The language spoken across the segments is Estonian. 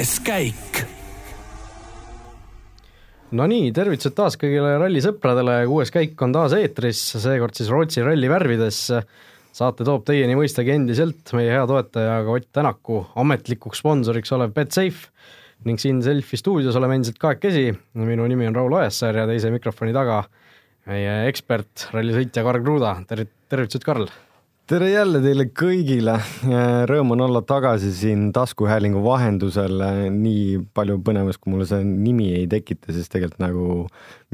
kuues käik. Nonii, tervitused taas kõigile rallisõpradele, kuues käik on taas eetris, seekord siis Rootsi ralli värvides. saate toob teieni mõistagi endiselt meie hea toetaja Ott Tänaku ametlikuks sponsoriks olev Betsafe ning siin Selfi stuudios oleme endiselt kahekesi. minu nimi on Raul Ojasäär ja teise mikrofoni taga meie ekspert, rallisõitja Karl Kruda, tervit-, tervitused, Karl! Tere jälle teile kõigile, rõõm on olla tagasi siin taskuhäälingu vahendusel, nii palju põnevust, kui mulle see nimi ei tekita, siis tegelikult nagu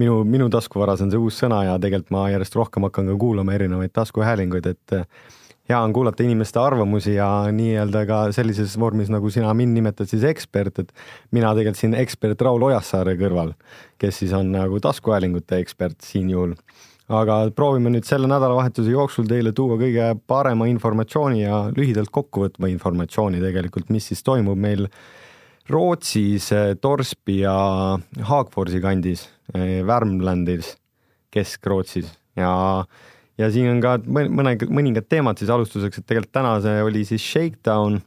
minu, minu taskuvaras on see uus sõna ja tegelikult ma järjest rohkem hakkan ka kuulama erinevaid taskuhäälinguid, et hea on kuulata inimeste arvamusi ja nii-öelda ka sellises vormis, nagu sina mind nimetad siis ekspert, et mina tegelikult siin ekspert Raul Ojassaare kõrval, kes siis on nagu taskuhäälingute ekspert siin juhul. Aga proovime nüüd selle nädalavahetuse jooksul teile tuua kõige parema informatsiooni ja lühidalt kokkuvõtva informatsiooni tegelikult, mis siis toimub meil Rootsis, Torsby ja Haagforsi kandis, Värmlandis, Kesk-Rootsis. Ja ja siin on ka mõne, mõningad teemad siis alustuseks, et tegelikult täna see oli siis Shakedown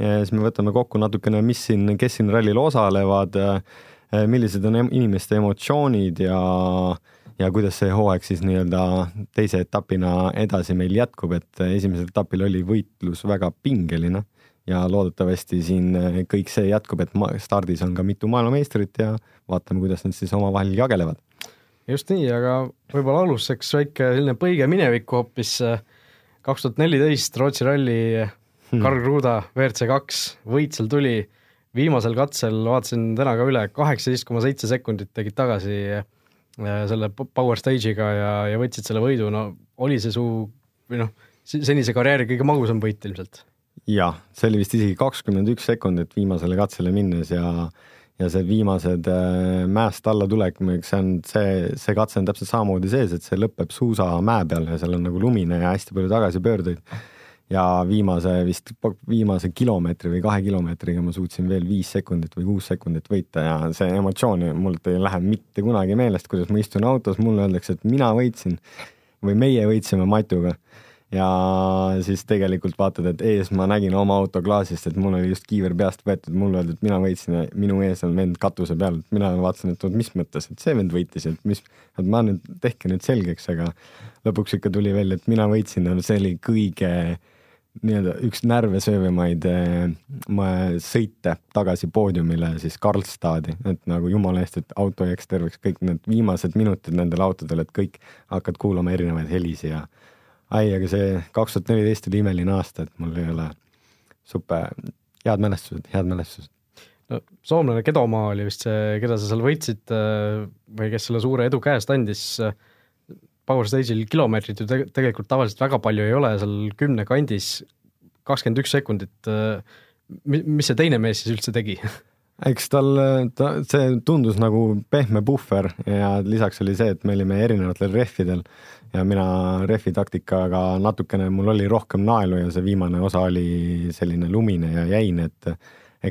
ja siis me võtame kokku natukene, mis siin, kes siin rallil osalevad, millised on inimeste emotsioonid ja ja kuidas see hooaeg siis nii-öelda teise etapina edasi meil jätkub, et esimesel etapil oli võitlus väga pingeline ja loodetavasti siin kõik see jätkub, et stardis on ka mitu maailmameistrit ja vaatame, kuidas nad siis omavahel jagelevad just nii, aga võib-olla alustuseks väike selline põige minevikku hoopis. kaks tuhat neliteist Rootsi ralli hmm. Karl Kruda WRC kaks, võit seal tuli, viimasel katsel vaatasin täna ka üle, kaheksateist koma seitse sekundit tegid tagasi äh, selle power stage'iga ja, ja võtsid selle võidu, no oli see su või noh, senise karjääri kõige magusam võit ilmselt? jah, see oli vist isegi kakskümmend üks sekundit viimasele katsele minnes ja ja see viimased äh, mäest alla tulek, see on see, see katse on täpselt samamoodi sees, et see lõpeb suusamäe peal ja seal on nagu lumine ja hästi palju tagasipöördujaid. Ja viimase vist, viimase kilomeetri või kahe kilomeetriga ma suutsin veel viis sekundit või kuus sekundit võita ja see emotsioon mult ei lähe mitte kunagi meelest, kuidas ma istun autos, mulle öeldakse, et mina võitsin või meie võitsime Matuga. Ja siis tegelikult vaatad, et ees ma nägin oma auto klaasist, et mul oli just kiiver peast võetud, mulle öeldi, et mina võitsin ja minu ees on vend katuse peal, mina vaatasin, et oot, mis mõttes, et see vend võitis, et mis, et ma nüüd, tehke nüüd selgeks, aga lõpuks ikka tuli välja, et mina võitsin ja see oli kõige nii-öelda üks närvesöövimaid äh, sõite tagasi poodiumile siis Karlstadi, et nagu jumala eest, et auto jääks terveks, kõik need viimased minutid nendel autodel, et kõik hakkad kuulama erinevaid helisi ja ai, aga see kaks tuhat neliteist oli imeline aasta, et mul ei ole super, head mälestused, head mälestused. no soomlane Kedomaa oli vist see, keda sa seal võitsid äh, või kes selle suure edu käest andis. Power Stage'il kilomeetrit ju tegelikult tavaliselt väga palju ei ole, seal kümne kandis kakskümmend üks sekundit. Äh, mis see teine mees siis üldse tegi eks tal, ta, see tundus nagu pehme puhver ja lisaks oli see, et me olime erinevatel rehvidel ja mina rehvi taktikaga natukene, mul oli rohkem naelu ja see viimane osa oli selline lumine ja jäine, et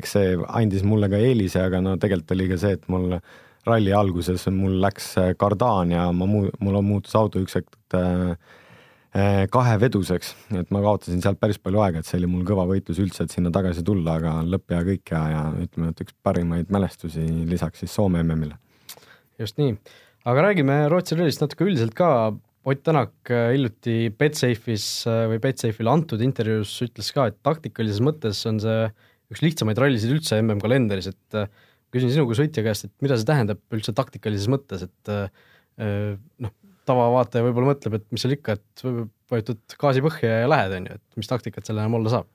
eks see andis mulle ka eelise, aga no tegelikult oli ka see, et mul ralli alguses mul läks kardaan ja ma muu-, mul muutus auto üks hetk äh, Eh, kaheveduseks, et ma kaotasin sealt päris palju aega, et see oli mul kõva võitlus üldse, et sinna tagasi tulla, aga lõpp ja kõik ja, ja ütleme, et üks parimaid mälestusi lisaks siis Soome MM-ile. just nii, aga räägime Rootsi rallist natuke üldiselt ka. Ott Tänak hiljuti Betsafe'is või Betsafe'ile antud intervjuus ütles ka, et taktikalises mõttes on see üks lihtsamaid rallisid üldse MM kalendris, et küsin sinu kui sõitja käest, et mida see tähendab üldse taktikalises mõttes, et noh, tavavaataja võib-olla mõtleb, et mis seal ikka, et vajutad gaasi põhja ja lähed, on ju, et mis taktikat seal enam olla saab?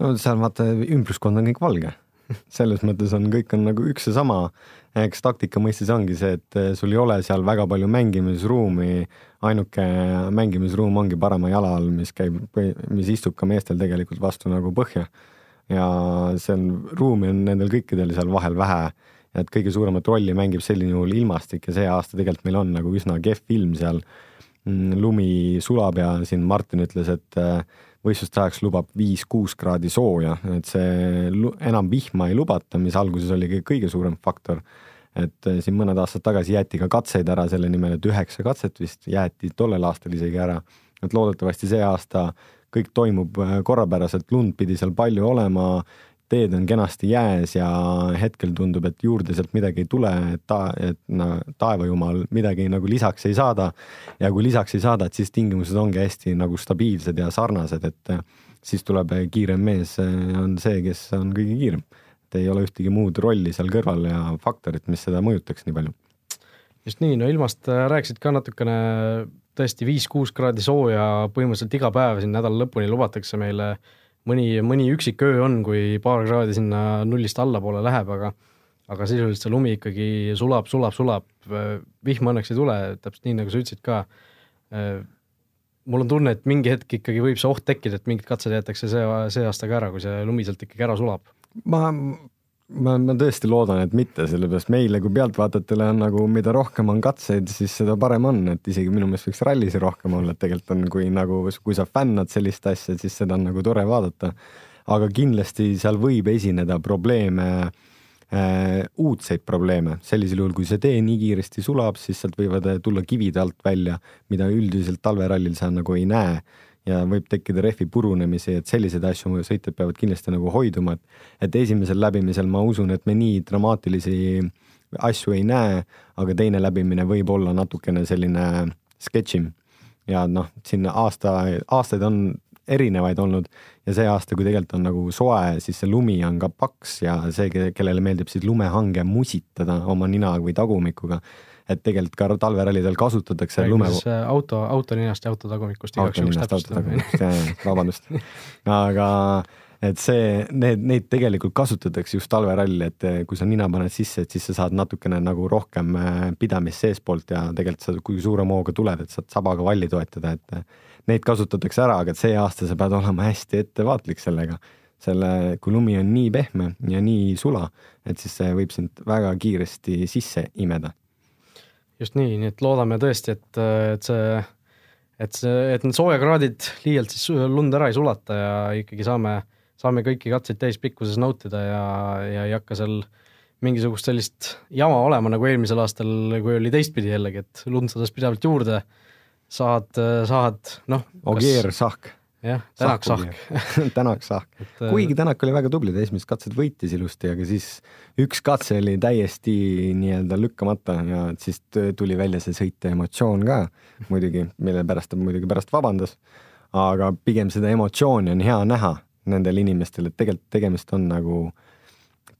no seal vaata, ümbruskond on kõik valge selles mõttes on, kõik on nagu üks ja sama. eks taktika mõistes ongi see, et eh, sul ei ole seal väga palju mängimisruumi, ainuke mängimisruum ongi parema jala all, mis käib, mis istub ka meestel tegelikult vastu nagu põhja. Ja on, ruumi on nendel kõikidel seal vahel vähe et kõige suuremat rolli mängib selline juhul ilmastik ja see aasta tegelikult meil on nagu üsna kehv ilm seal. Mm, lumi sulab ja siin Martin ütles, et äh, võistluste ajaks lubab viis-kuus kraadi sooja, et see enam vihma ei lubata, mis alguses oli kõige suurem faktor. et äh, siin mõned aastad tagasi jäeti ka katseid ära selle nimel, et üheksa katset vist jäeti tollel aastal isegi ära. et loodetavasti see aasta kõik toimub äh, korrapäraselt, lund pidi seal palju olema teed on kenasti jääs ja hetkel tundub, et juurde sealt midagi ei tule, et ta, et no, taevajumal midagi nagu lisaks ei saada. ja kui lisaks ei saada, et siis tingimused ongi hästi nagu stabiilsed ja sarnased, et siis tuleb kiirem mees on see, kes on kõige kiirem. et ei ole ühtegi muud rolli seal kõrval ja faktorit, mis seda mõjutaks nii palju. just nii, no ilmast rääkisid ka natukene, tõesti viis-kuus kraadi sooja põhimõtteliselt iga päev siin nädala lõpuni lubatakse meile mõni, mõni üksik öö on, kui paar kraadi sinna nullist allapoole läheb, aga aga sisuliselt see lumi ikkagi sulab, sulab, sulab, vihma õnneks ei tule, täpselt nii, nagu sa ütlesid ka. mul on tunne, et mingi hetk ikkagi võib see oht tekkida, et mingid katsed jäetakse see, see aasta ka ära, kui see lumi sealt ikkagi ära sulab. ma ma, ma tõesti loodan, et mitte, sellepärast meile kui pealtvaatajatele on nagu, mida rohkem on katseid, siis seda parem on, et isegi minu meelest võiks rallisi rohkem olla, et tegelikult on, kui nagu, kui sa fännad sellist asja, siis seda on nagu tore vaadata. aga kindlasti seal võib esineda probleeme äh,, uudseid probleeme, sellisel juhul, kui see tee nii kiiresti sulab, siis sealt võivad tulla kivid alt välja, mida üldiselt talverallil sa nagu ei näe ja võib tekkida rehvi purunemisi, et selliseid asju sõitjad peavad kindlasti nagu hoiduma, et et esimesel läbimisel ma usun, et me nii dramaatilisi asju ei näe, aga teine läbimine võib olla natukene selline sketšim. ja noh, siin aasta, aastaid on erinevaid olnud ja see aasta, kui tegelikult on nagu soe, siis see lumi on ka paks ja see, kellele meeldib siis lumehange musitada oma nina või tagumikuga et tegelikult ka talverallidel kasutatakse lume. Äh, auto, autoninast ja autotagumikust igaks juhuks täpsustada. vabandust aga et see, need, neid tegelikult kasutatakse just talverallil, et äh, kui sa nina paned sisse, et siis sa saad natukene nagu rohkem äh, pidamist seestpoolt ja tegelikult sa, kui suurema hooga tuled, et saad sabaga valli toetada, et neid kasutatakse ära, aga see aasta sa pead olema hästi ettevaatlik sellega. selle, kui lumi on nii pehme ja nii sula, et siis see võib sind väga kiiresti sisse imeda just nii, nii et loodame tõesti, et, et see, et see, et need soojakraadid liialt siis lund ära ei sulata ja ikkagi saame, saame kõiki katseid täispikkuses nautida ja, ja ei hakka seal mingisugust sellist jama olema, nagu eelmisel aastal, kui oli teistpidi jällegi, et lund sadas pidevalt juurde, saad, saad noh. Ogier Sahk jah, Tänak Sahk. Tänak Sahk, äh, kuigi Tänak oli väga tubli, ta esimesed katsed võitis ilusti, aga siis üks katse oli täiesti nii-öelda lükkamata ja siis tuli välja see sõitja emotsioon ka muidugi, mille pärast ta muidugi pärast vabandas. aga pigem seda emotsiooni on hea näha nendel inimestel, et tegelikult tegemist on nagu äh,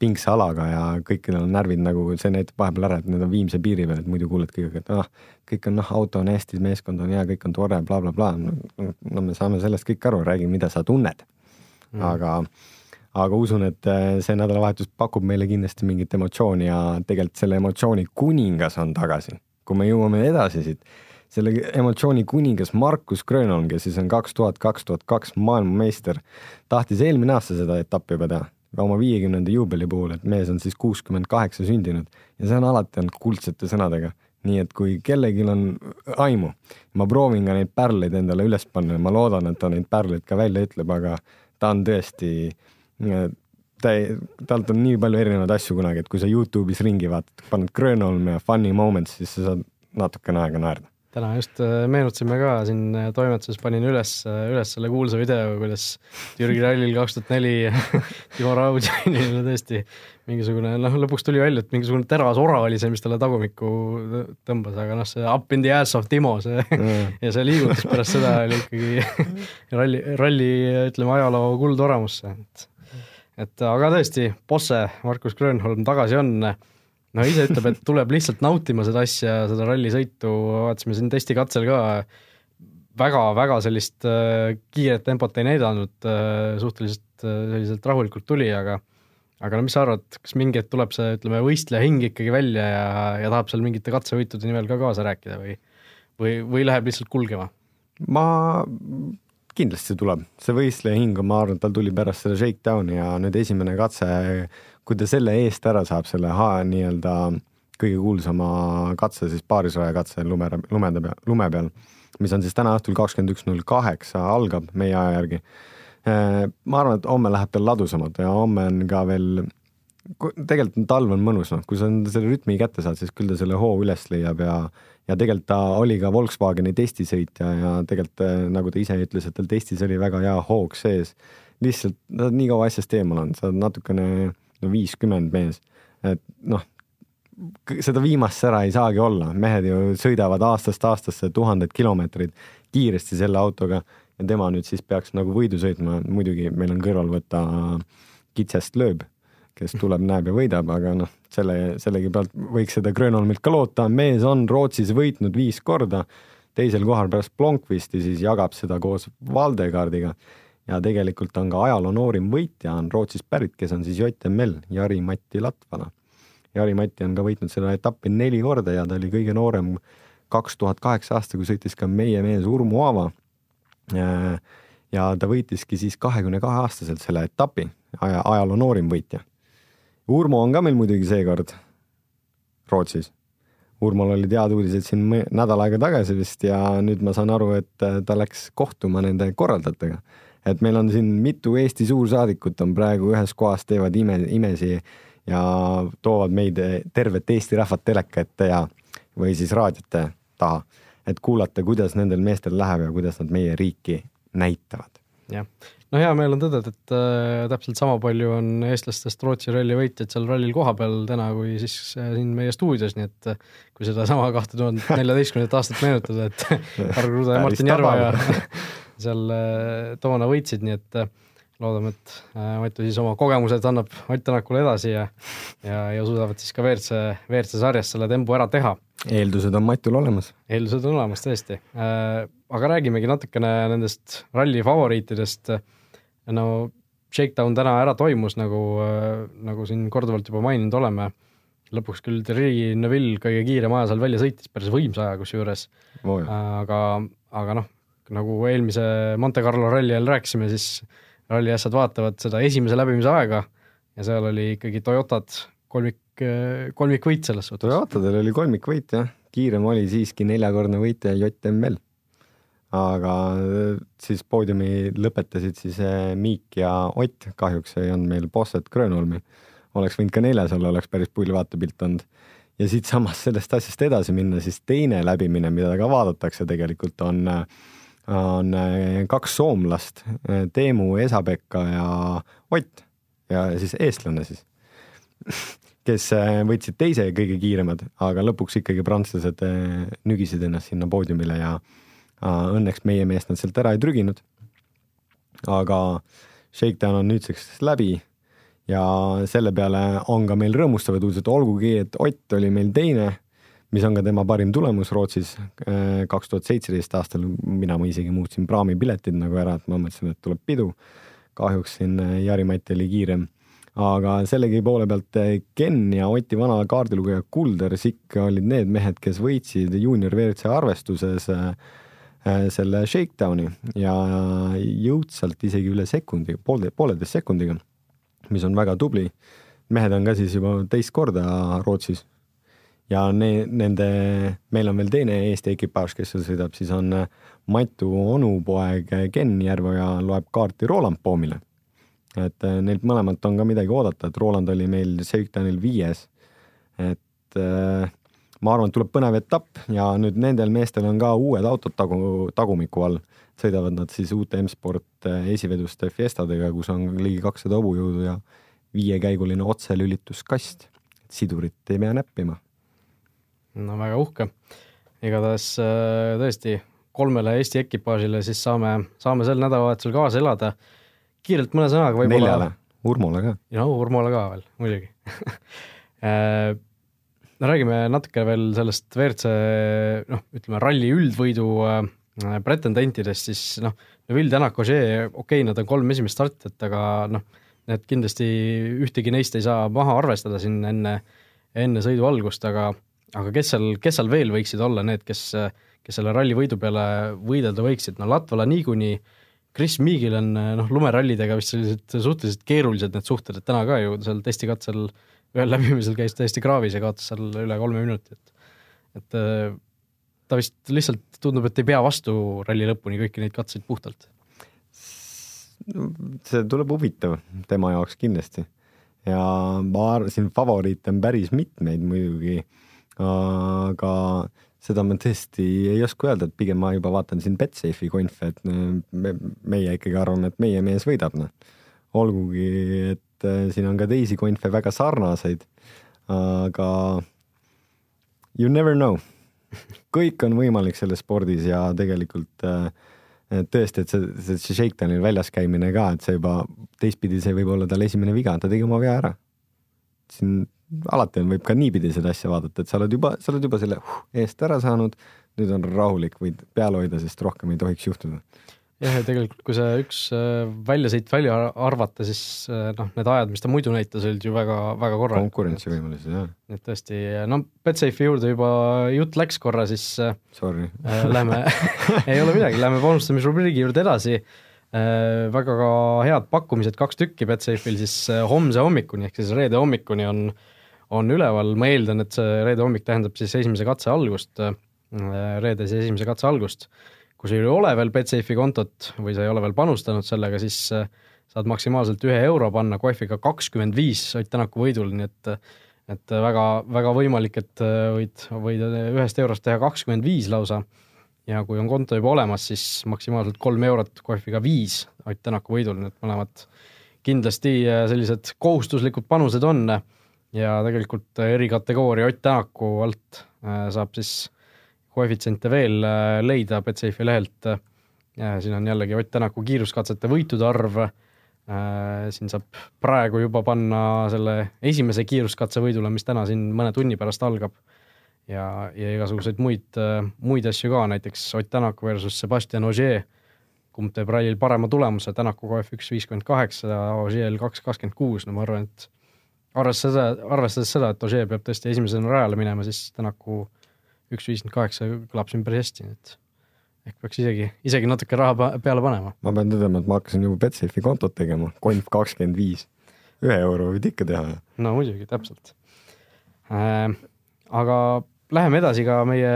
pingse alaga ja kõikidel on närvid nagu, see näitab vahepeal ära, et need on viimse piiri peal, et muidu kuuled kõigega, et ah, kõik on noh, auto on hästi, meeskond on hea, kõik on tore bla, bla, blablabla. no me saame sellest kõik aru, räägi, mida sa tunned mm.. aga, aga usun, et äh, see nädalavahetus pakub meile kindlasti mingit emotsiooni ja tegelikult selle emotsiooni kuningas on tagasi. kui me jõuame edasi siit, selle emotsiooni kuningas Markus Grönholm, kes siis on kaks tuhat, kaks tuhat kaks maailmameister, tahtis eelmine aasta seda etappi juba teha oma viiekümnenda juubeli puhul, et mees on siis kuuskümmend kaheksa sündinud ja see on alati olnud kuldsete sõnadega. nii et kui kellelgi on aimu, ma proovin ka neid pärleid endale üles panna ja ma loodan, et ta neid pärleid ka välja ütleb, aga ta on tõesti, ta ei, talt on nii palju erinevaid asju kunagi, et kui sa Youtube'is ringi vaatad, paned Grönholm ja Funny Moments, siis sa saad natukene aega naerda täna just äh, meenutasime ka siin äh, toimetuses, panin üles, äh, üles selle kuulsa video, kuidas Türgi rallil kaks tuhat neli Timo Raudjanile tõesti mingisugune, noh, lõpuks tuli välja, et mingisugune terasora oli see, mis talle tagumikku tõmbas, aga noh, see up in the ass of Timo, see mm. ja see liigutus pärast seda oli ikkagi ralli, ralli, ütleme, ajaloo kuldoramusse, et et aga tõesti, Bosse, Markus Grönholm tagasi on no ise ütleb, et tuleb lihtsalt nautima seda asja, seda rallisõitu, vaatasime siin testikatsel ka, väga-väga sellist äh, kiiret tempot ei näidanud äh,, suhteliselt äh, selliselt rahulikult tuli, aga aga no mis sa arvad, kas mingi hetk tuleb see, ütleme, võistleja hing ikkagi välja ja, ja tahab seal mingite katsevõitude nimel ka kaasa rääkida või või, või läheb lihtsalt kulgema? ma kindlasti tuleb, see võistleja hing, ma arvan, tal tuli pärast seda shakedown'i ja nüüd esimene katse kui ta selle eest ära saab, selle H nii-öelda kõige kuulsama katse, siis paarisraja katse lume, lumede peal, lume peal, mis on siis täna õhtul kakskümmend üks null kaheksa algab meie aja järgi. Äh, ma arvan, et homme läheb tal ladusamalt ja homme on ka veel, tegelikult talv on mõnus, noh, kui sa selle rütmi kätte saad, siis küll ta selle hoo üles leiab ja ja tegelikult ta oli ka Volkswageni testisõitja ja tegelikult äh, nagu ta ise ütles, et tal testis oli väga hea hoog sees. Lihtsalt sa oled nii kaua asjast eemal olnud, sa oled natukene no viiskümmend mees, et noh, seda viimast sära ei saagi olla, mehed ju sõidavad aastast aastasse tuhandeid kilomeetreid kiiresti selle autoga ja tema nüüd siis peaks nagu võidu sõitma, muidugi meil on kõrval võtta kitsest lööb, kes tuleb, näeb ja võidab, aga noh, selle, sellegi pealt võiks seda Grönholmilt ka loota, mees on Rootsis võitnud viis korda, teisel kohal pärast Blomqvisti, siis jagab seda koos Valdegardiga ja tegelikult on ka ajaloo noorim võitja on Rootsist pärit, kes on siis JML, Jari-Matti Latvala. Jari-Matti on ka võitnud seda etappi neli korda ja ta oli kõige noorem kaks tuhat kaheksa aasta, kui sõitis ka meie mees Urmo Aava. ja ta võitiski siis kahekümne kahe aastaselt selle etapi, aja, ajaloo noorim võitja. Urmo on ka meil muidugi seekord Rootsis. Urmol olid head uudised siin nädal aega tagasi vist ja nüüd ma saan aru, et ta läks kohtuma nende korraldajatega et meil on siin mitu Eesti suursaadikut on praegu ühes kohas, teevad ime, imesi ja toovad meid, tervet Eesti rahvat teleka ette ja, või siis raadiote taha, et kuulata, kuidas nendel meestel läheb ja kuidas nad meie riiki näitavad. jah, no hea meel on tõdeda, et äh, täpselt sama palju on eestlastest Rootsi ralli võitjaid seal rallil kohapeal täna kui siis äh, siin meie stuudios, nii et äh, kui sedasama kahte tuhat neljateistkümnendat aastat meenutada, et Harri Kruda ja Martin Järva ja seal äh, toona võitsid, nii et äh, loodame, et äh, Matu siis oma kogemused annab Ott Tänakule edasi ja ja, ja suudavad siis ka WRC, WRC sarjas selle tembu ära teha. eeldused on Matul olemas. eeldused on olemas tõesti, aga räägimegi natukene nendest ralli favoriitidest. No Shakedown täna ära toimus, nagu, nagu siin korduvalt juba maininud oleme. lõpuks küll Thierry Neville kõige kiirem aja seal välja sõitis, päris võimsa aja kusjuures oh,. aga, aga noh, nagu eelmise Monte Carlo ralli ajal rääkisime, siis ralli asjad vaatavad seda esimese läbimise aega ja seal oli ikkagi Toyotad kolmik, kolmikvõit selles suhtes. Toyotadel oli kolmikvõit jah, kiirem oli siiski neljakordne võitja JML. Aga siis poodiumi lõpetasid siis eh, Miik ja Ott, kahjuks ei olnud meil Bosset Grönholmi. oleks võinud ka neljas olla, oleks päris pull vaatepilt olnud. Ja siitsamast sellest asjast edasi minna, siis teine läbimine, mida ka vaadatakse tegelikult on äh, on äh, kaks soomlast, äh, Teemu Esa-Pekka ja Ott. Ja siis eestlane siis, kes äh, võtsid teise kõige kiiremad, aga lõpuks ikkagi prantslased nügisid ennast sinna poodiumile ja õnneks meie meest nad sealt ära ei trüginud. aga Shakedown on nüüdseks läbi ja selle peale on ka meil rõõmustavad uudised, olgugi et Ott oli meil teine mis on ka tema parim tulemus Rootsis äh, kaks tuhat seitseteist aastal, mina ma isegi muutsin praamipiletid nagu ära, et ma mõtlesin, et tuleb pidu. kahjuks siin äh, Jari-Mati oli kiirem, aga sellegi poole pealt äh, Ken ja Oti vana kaardilugeja Kulder Sikk olid need mehed, kes võitsid juunior WRC arvestuses selle shakedowni ja jõudsalt isegi üle sekundi, poole, pooleteist sekundiga, mis on väga tubli. mehed on ka siis juba teist korda Rootsis ja ne-, nende, meil on veel teine Eesti ekipaaž, kes seal sõidab, siis on äh, Matu onupoeg Ken Järveoja loeb kaarti Roland Poomile. et äh, neilt mõlemalt on ka midagi oodata, et Roland oli meil Shakedownil viies. et äh, ma arvan, et tuleb põnev etapp ja nüüd nendel meestel on ka uued autod tagu, tagumiku all. sõidavad nad siis uute M-sport esiveduste Fiestadega, kus on ligi kakssada hobujõudu ja viiekäiguline otselülituskast. sidurit ei pea näppima no väga uhke. igatahes äh, tõesti kolmele Eesti ekipaažile siis saame, saame sel nädalavahetusel kaasa elada. kiirelt mõne sõnaga võib-olla. neljale, Urmole ka. ja Urmole ka veel, muidugi äh, no räägime natuke veel sellest WRC noh, ütleme ralli üldvõidu äh, pretendentidest, siis noh, Neville, Tänak, Ogier, okei okay,, nad on kolm esimest startijat, aga noh, need kindlasti ühtegi neist ei saa maha arvestada siin enne, enne sõidu algust, aga aga kes seal, kes seal veel võiksid olla need, kes, kes selle ralli võidu peale võidelda võiksid, no Latvala niikuinii, Chris Meagil on noh, lumerallidega vist sellised suhteliselt keerulised need suhted, et täna ka ju seal testikatsel ühel läbimisel käis täiesti kraavis ja kaotas seal üle kolme minuti, et et ta vist lihtsalt tundub, et ei pea vastu ralli lõpuni kõiki neid katseid puhtalt. see tuleb huvitav tema jaoks kindlasti ja ma arvan, siin favoriite on päris mitmeid muidugi aga seda ma tõesti ei oska öelda, et pigem ma juba vaatan siin Betsafe'i konfe, et me, meie ikkagi arvame, et meie mees võidab, noh. olgugi, et äh, siin on ka teisi konfe väga sarnaseid, aga you never know. kõik on võimalik selles spordis ja tegelikult äh, tõesti, et see, see, see shakedown'il väljas käimine ka, et see juba teistpidi, see võib olla tal esimene viga, ta tegi oma vea ära. siin alati on, võib ka niipidi seda asja vaadata, et sa oled juba, sa oled juba selle uh, eest ära saanud, nüüd on rahulik, võid peal hoida, sest rohkem ei tohiks juhtuda. Jah, ja tegelikult, kui see üks äh, väljasõit välja arvata, siis äh, noh, need ajad, mis ta muidu näitas, olid ju väga, väga korralikud. konkurentsivõimelised, jah. et tõesti, no Betsafe'i juurde juba jutt läks korra, siis äh, Sorry äh, lähme ei ole midagi, lähme panustamisrubriigi juurde edasi äh,. väga ka head pakkumised, kaks tükki Betsafe'il siis homse hommikuni ehk siis reede hommikuni on on üleval, ma eeldan, et see reede hommik tähendab siis esimese katse algust, äh, reedese esimese katse algust. Kui sul ei ole veel Betsafe'i kontot või sa ei ole veel panustanud sellega, siis äh, saad maksimaalselt ühe euro panna kohviga kakskümmend viis Ott Tänaku võidul, nii et et väga, väga võimalik, et äh, võid, võid ühest eurost teha kakskümmend viis lausa. Ja kui on konto juba olemas, siis maksimaalselt kolm eurot kohviga viis Ott Tänaku võidul, nii et mõlemad kindlasti sellised kohustuslikud panused on. Ja tegelikult erikategooria Ott Tänaku alt äh, saab siis koefitsiente veel äh, leida Betsafe'i lehelt. siin on jällegi Ott Tänaku kiiruskatsete võitude arv. Äh, siin saab praegu juba panna selle esimese kiiruskatse võidule, mis täna siin mõne tunni pärast algab. ja, ja igasuguseid muid, muid asju ka, näiteks Ott Tänak versus Sebastian Ogier. kumb teeb rallil parema tulemuse, Tänaku KF üks viiskümmend kaheksa, Ogier'l kaks kakskümmend kuus, no ma arvan, et arvestades seda, arvestades seda, et Ožee peab tõesti esimesena rajale minema, siis Tänaku üks viiskümmend kaheksa kõlab siin päris hästi, et ehk peaks isegi, isegi natuke raha peale panema. ma pean tõdema, et ma hakkasin juba Betsafe'i kontot tegema, konf kakskümmend viis. ühe euro võid ikka teha. no muidugi, täpselt äh,. aga läheme edasi ka meie,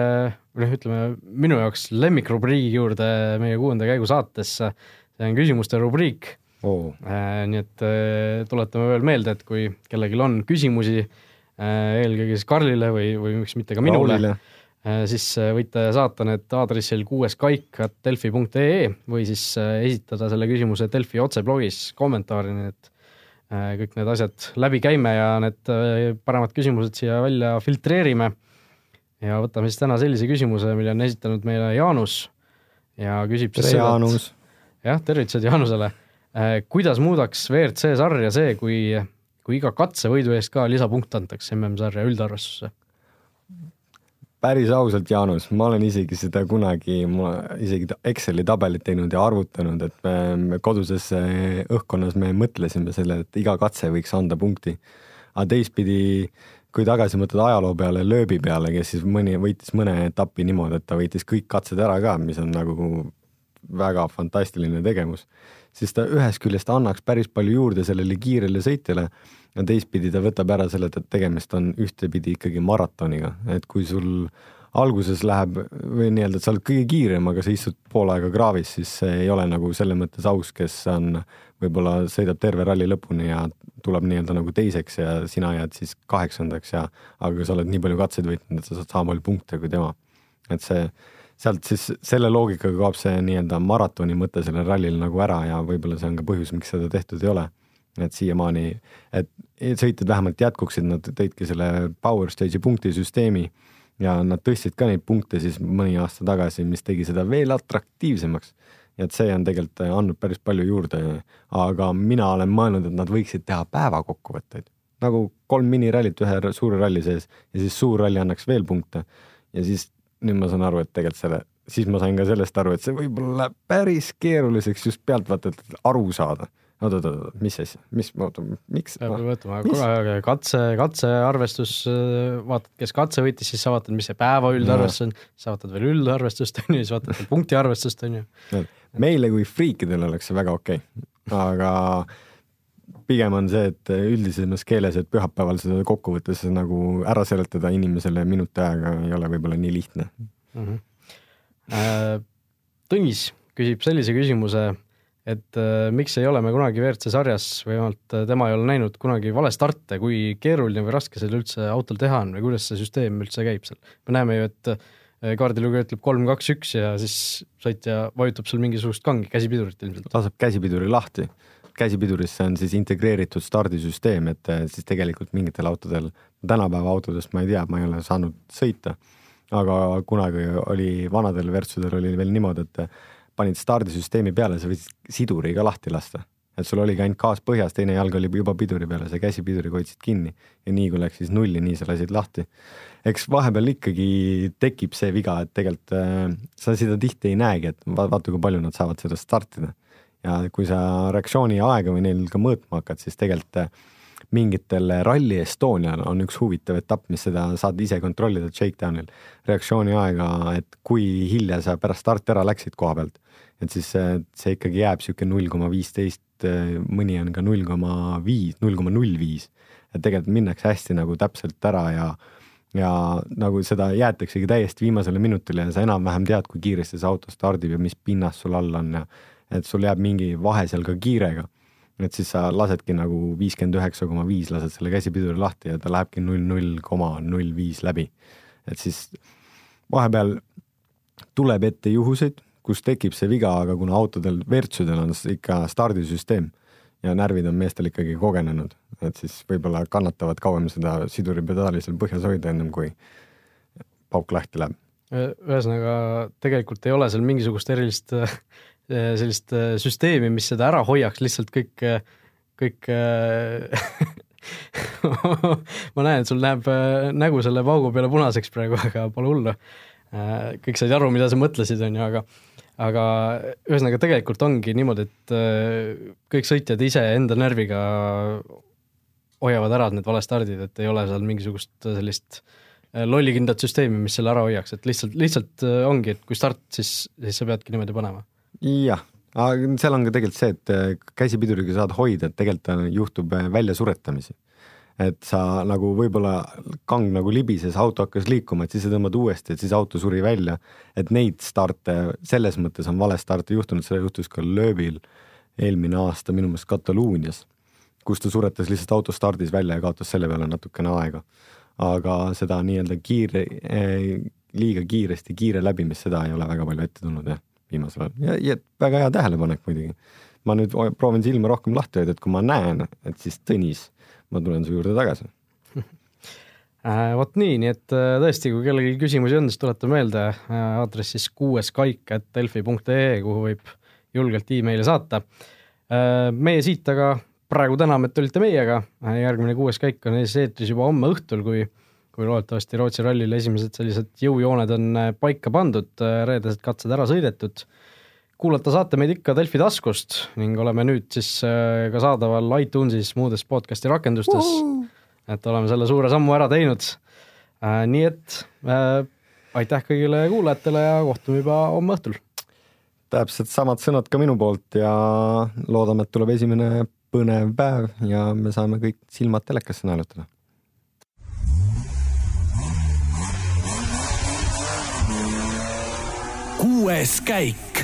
noh, ütleme minu jaoks lemmikrubriigi juurde meie kuuenda käigu saates. see on küsimuste rubriik oh.. nii et äh, tuletame veel meelde, et kui kellelgi on küsimusi, äh, eelkõige siis Karlile või, või miks mitte ka minule, siis võite saata need aadressil kuueskaik.delfi.ee või siis esitada selle küsimuse Delfi otseblogis kommentaarina, et kõik need asjad läbi käime ja need paremad küsimused siia välja filtreerime. ja võtame siis täna sellise küsimuse, mille on esitanud meile Jaanus ja küsib siis tere, Jaanus! jah, tervitused Jaanusele Äh, kuidas muudaks WRC sarja see, kui, kui iga katsevõidu eest ka lisapunkt antakse MM-sarja üldarvestusse? Päris ausalt, Jaanus, ma olen isegi seda kunagi, ma isegi Exceli tabelit teinud ja arvutanud, et me, me koduses õhkkonnas me mõtlesime selle, et iga katse võiks anda punkti. aga teistpidi, kui tagasi mõtled ajaloo peale, lööbi peale, kes siis mõni, võitis mõne etapi niimoodi, et ta võitis kõik katsed ära ka, mis on nagu väga fantastiline tegevus siis ta ühest küljest annaks päris palju juurde sellele kiirele sõitjale ja teistpidi ta võtab ära selle, et tegemist on ühtepidi ikkagi maratoniga, et kui sul alguses läheb või nii-öelda, et sa oled kõige kiirem, aga sa istud pool aega kraavis, siis see ei ole nagu selles mõttes aus, kes on, võib-olla sõidab terve ralli lõpuni ja tuleb nii-öelda nagu teiseks ja sina jääd siis kaheksandaks ja, aga sa oled nii palju katseid võitnud, et sa saad sama palju punkte kui tema. et see sealt siis selle loogikaga kaob see nii-öelda maratoni mõte sellel rallil nagu ära ja võib-olla see on ka põhjus, miks seda tehtud ei ole. et siiamaani, et sõitjad vähemalt jätkuksid, nad tõidki selle Power Stage'i punktisüsteemi ja nad tõstsid ka neid punkte siis mõni aasta tagasi, mis tegi seda veel atraktiivsemaks. et see on tegelikult andnud päris palju juurde, aga mina olen mõelnud, et nad võiksid teha päevakokkuvõtteid nagu kolm minirallit ühe suure ralli sees ja siis suur ralli annaks veel punkte ja siis nüüd ma saan aru, et tegelikult selle, siis ma sain ka sellest aru, et see võib-olla läheb päris keeruliseks just pealtvaatajatelt aru saada. Oot, oot, oot, mis asja, mis, oota, miks? peab võtma kogu aeg katse, katsearvestus, vaatad, kes katse võitis, siis sa vaatad, mis see päeva üldarvestus on, siis sa vaatad veel üldarvestust, on ju, siis vaatad veel punktiarvestust, on ju. meile kui friikidele oleks see väga okei. Okay., aga pigem on see, et üldisemas keeles, et pühapäeval seda kokkuvõttes nagu ära seletada inimesele minuti ajaga ei ole võib-olla nii lihtne mm. -hmm. Tõnis küsib sellise küsimuse, et äh, miks ei ole me kunagi WRC sarjas või vähemalt äh, tema ei ole näinud kunagi valestarte, kui keeruline või raske seda üldse autol teha on või kuidas see süsteem üldse käib seal? me näeme ju, et kaardilugeja ütleb kolm, kaks, üks ja siis sõitja vajutab seal mingisugust kangi käsipidurit ilmselt. laseb käsipiduri lahti. Käsipidurisse on siis integreeritud stardisüsteem, et eh, siis tegelikult mingitel autodel, tänapäeva autodest ma ei tea, ma ei ole saanud sõita, aga kunagi oli vanadel Vertsudel oli veel niimoodi, et panid stardisüsteemi peale, sa võisid siduri ka lahti lasta et sul oligi ainult gaas põhjas, teine jalg oli juba piduri peal ja sa käsipiduriga hoidsid kinni ja nii kui läks siis nulli, nii sa lasid lahti. eks vahepeal ikkagi tekib see viga, et tegelikult äh, sa seda tihti ei näegi, et va vaata, kui palju nad saavad sellest startida. Ja kui sa reaktsiooni aega või neil ka mõõtma hakkad, siis tegelikult äh, mingitel Rally Estonial on üks huvitav etapp, mis seda saad ise kontrollida Shakedownil, reaktsiooni aega, et kui hilja sa pärast starti ära läksid koha pealt. et siis see, see ikkagi jääb niisugune null koma viisteist mõni on ka null koma viis, null koma null viis. et tegelikult minnakse hästi nagu täpselt ära ja, ja nagu seda jäetaksegi täiesti viimasele minutile ja sa enam-vähem tead, kui kiiresti see auto stardib ja mis pinnas sul all on ja et sul jääb mingi vahe seal ka kiirega. et siis sa lasedki nagu viiskümmend üheksa koma viis lased selle käsipiduri lahti ja ta lähebki null null koma null viis läbi. et siis vahepeal tuleb ette juhuseid, kus tekib see viga, aga kuna autodel, Vertsudel on ikka stardisüsteem ja närvid on meestel ikkagi kogenenud, et siis võib-olla kannatavad kauem seda siduripedaali seal põhjas hoida, ennem kui pauk lahti läheb. ühesõnaga, tegelikult ei ole seal mingisugust erilist sellist äh, süsteemi, mis seda ära hoiaks, lihtsalt kõik, kõik ma näen, et sul läheb nägu selle paugu peale punaseks praegu, aga pole hullu. kõik said aru, mida sa mõtlesid, on ju, aga aga ühesõnaga, tegelikult ongi niimoodi, et äh, kõik sõitjad ise enda närviga hoiavad ära need valestardid, et ei ole seal mingisugust sellist äh, lollikindlat süsteemi, mis selle ära hoiaks, et lihtsalt, lihtsalt äh, ongi, et kui start, siis, siis sa peadki niimoodi panema. Jah, aga seal on ka tegelikult see, et käsipiduriga saad hoida, et tegelikult juhtub väljasuretamisi et sa nagu võib-olla kang nagu libises, auto hakkas liikuma, et siis sa tõmbad uuesti, et siis auto suri välja. et neid starte, selles mõttes on vale starte juhtunud, seda juhtus ka Lööbil eelmine aasta minu meelest Katalonias, kus ta suretas lihtsalt auto stardis välja ja kaotas selle peale natukene aega. aga seda nii-öelda kiire eh,, liiga kiiresti kiire läbimist, seda ei ole väga palju ette tulnud jah, viimasel ajal ja, ja väga hea tähelepanek muidugi. ma nüüd proovin silma rohkem lahti hoida, et kui ma näen, et siis Tõnis ma tulen su juurde tagasi äh, vot nii, nii et äh, tõesti, kui kellelgi küsimusi on, siis tuleta meelde äh, aadress siis kuueskaik.delfi.ee, kuhu võib julgelt emaili saata. meie siit aga praegu täname, et olite meiega, järgmine kuues käik on ees eetris juba homme õhtul, kui kui loodetavasti Rootsi rallil esimesed sellised jõujooned on paika pandud, reedesed katsed ära sõidetud kuulata saate meid ikka Delfi taskust ning oleme nüüd siis äh, ka saadaval iTunesis, muudes podcast'i rakendustes. et oleme selle suure sammu ära teinud. Äh, nii et äh, aitäh kõigile kuulajatele ja kohtume juba homme õhtul. täpselt samad sõnad ka minu poolt ja loodame, et tuleb esimene põnev päev ja me saame kõik silmad telekasse naelutada. Kuues käik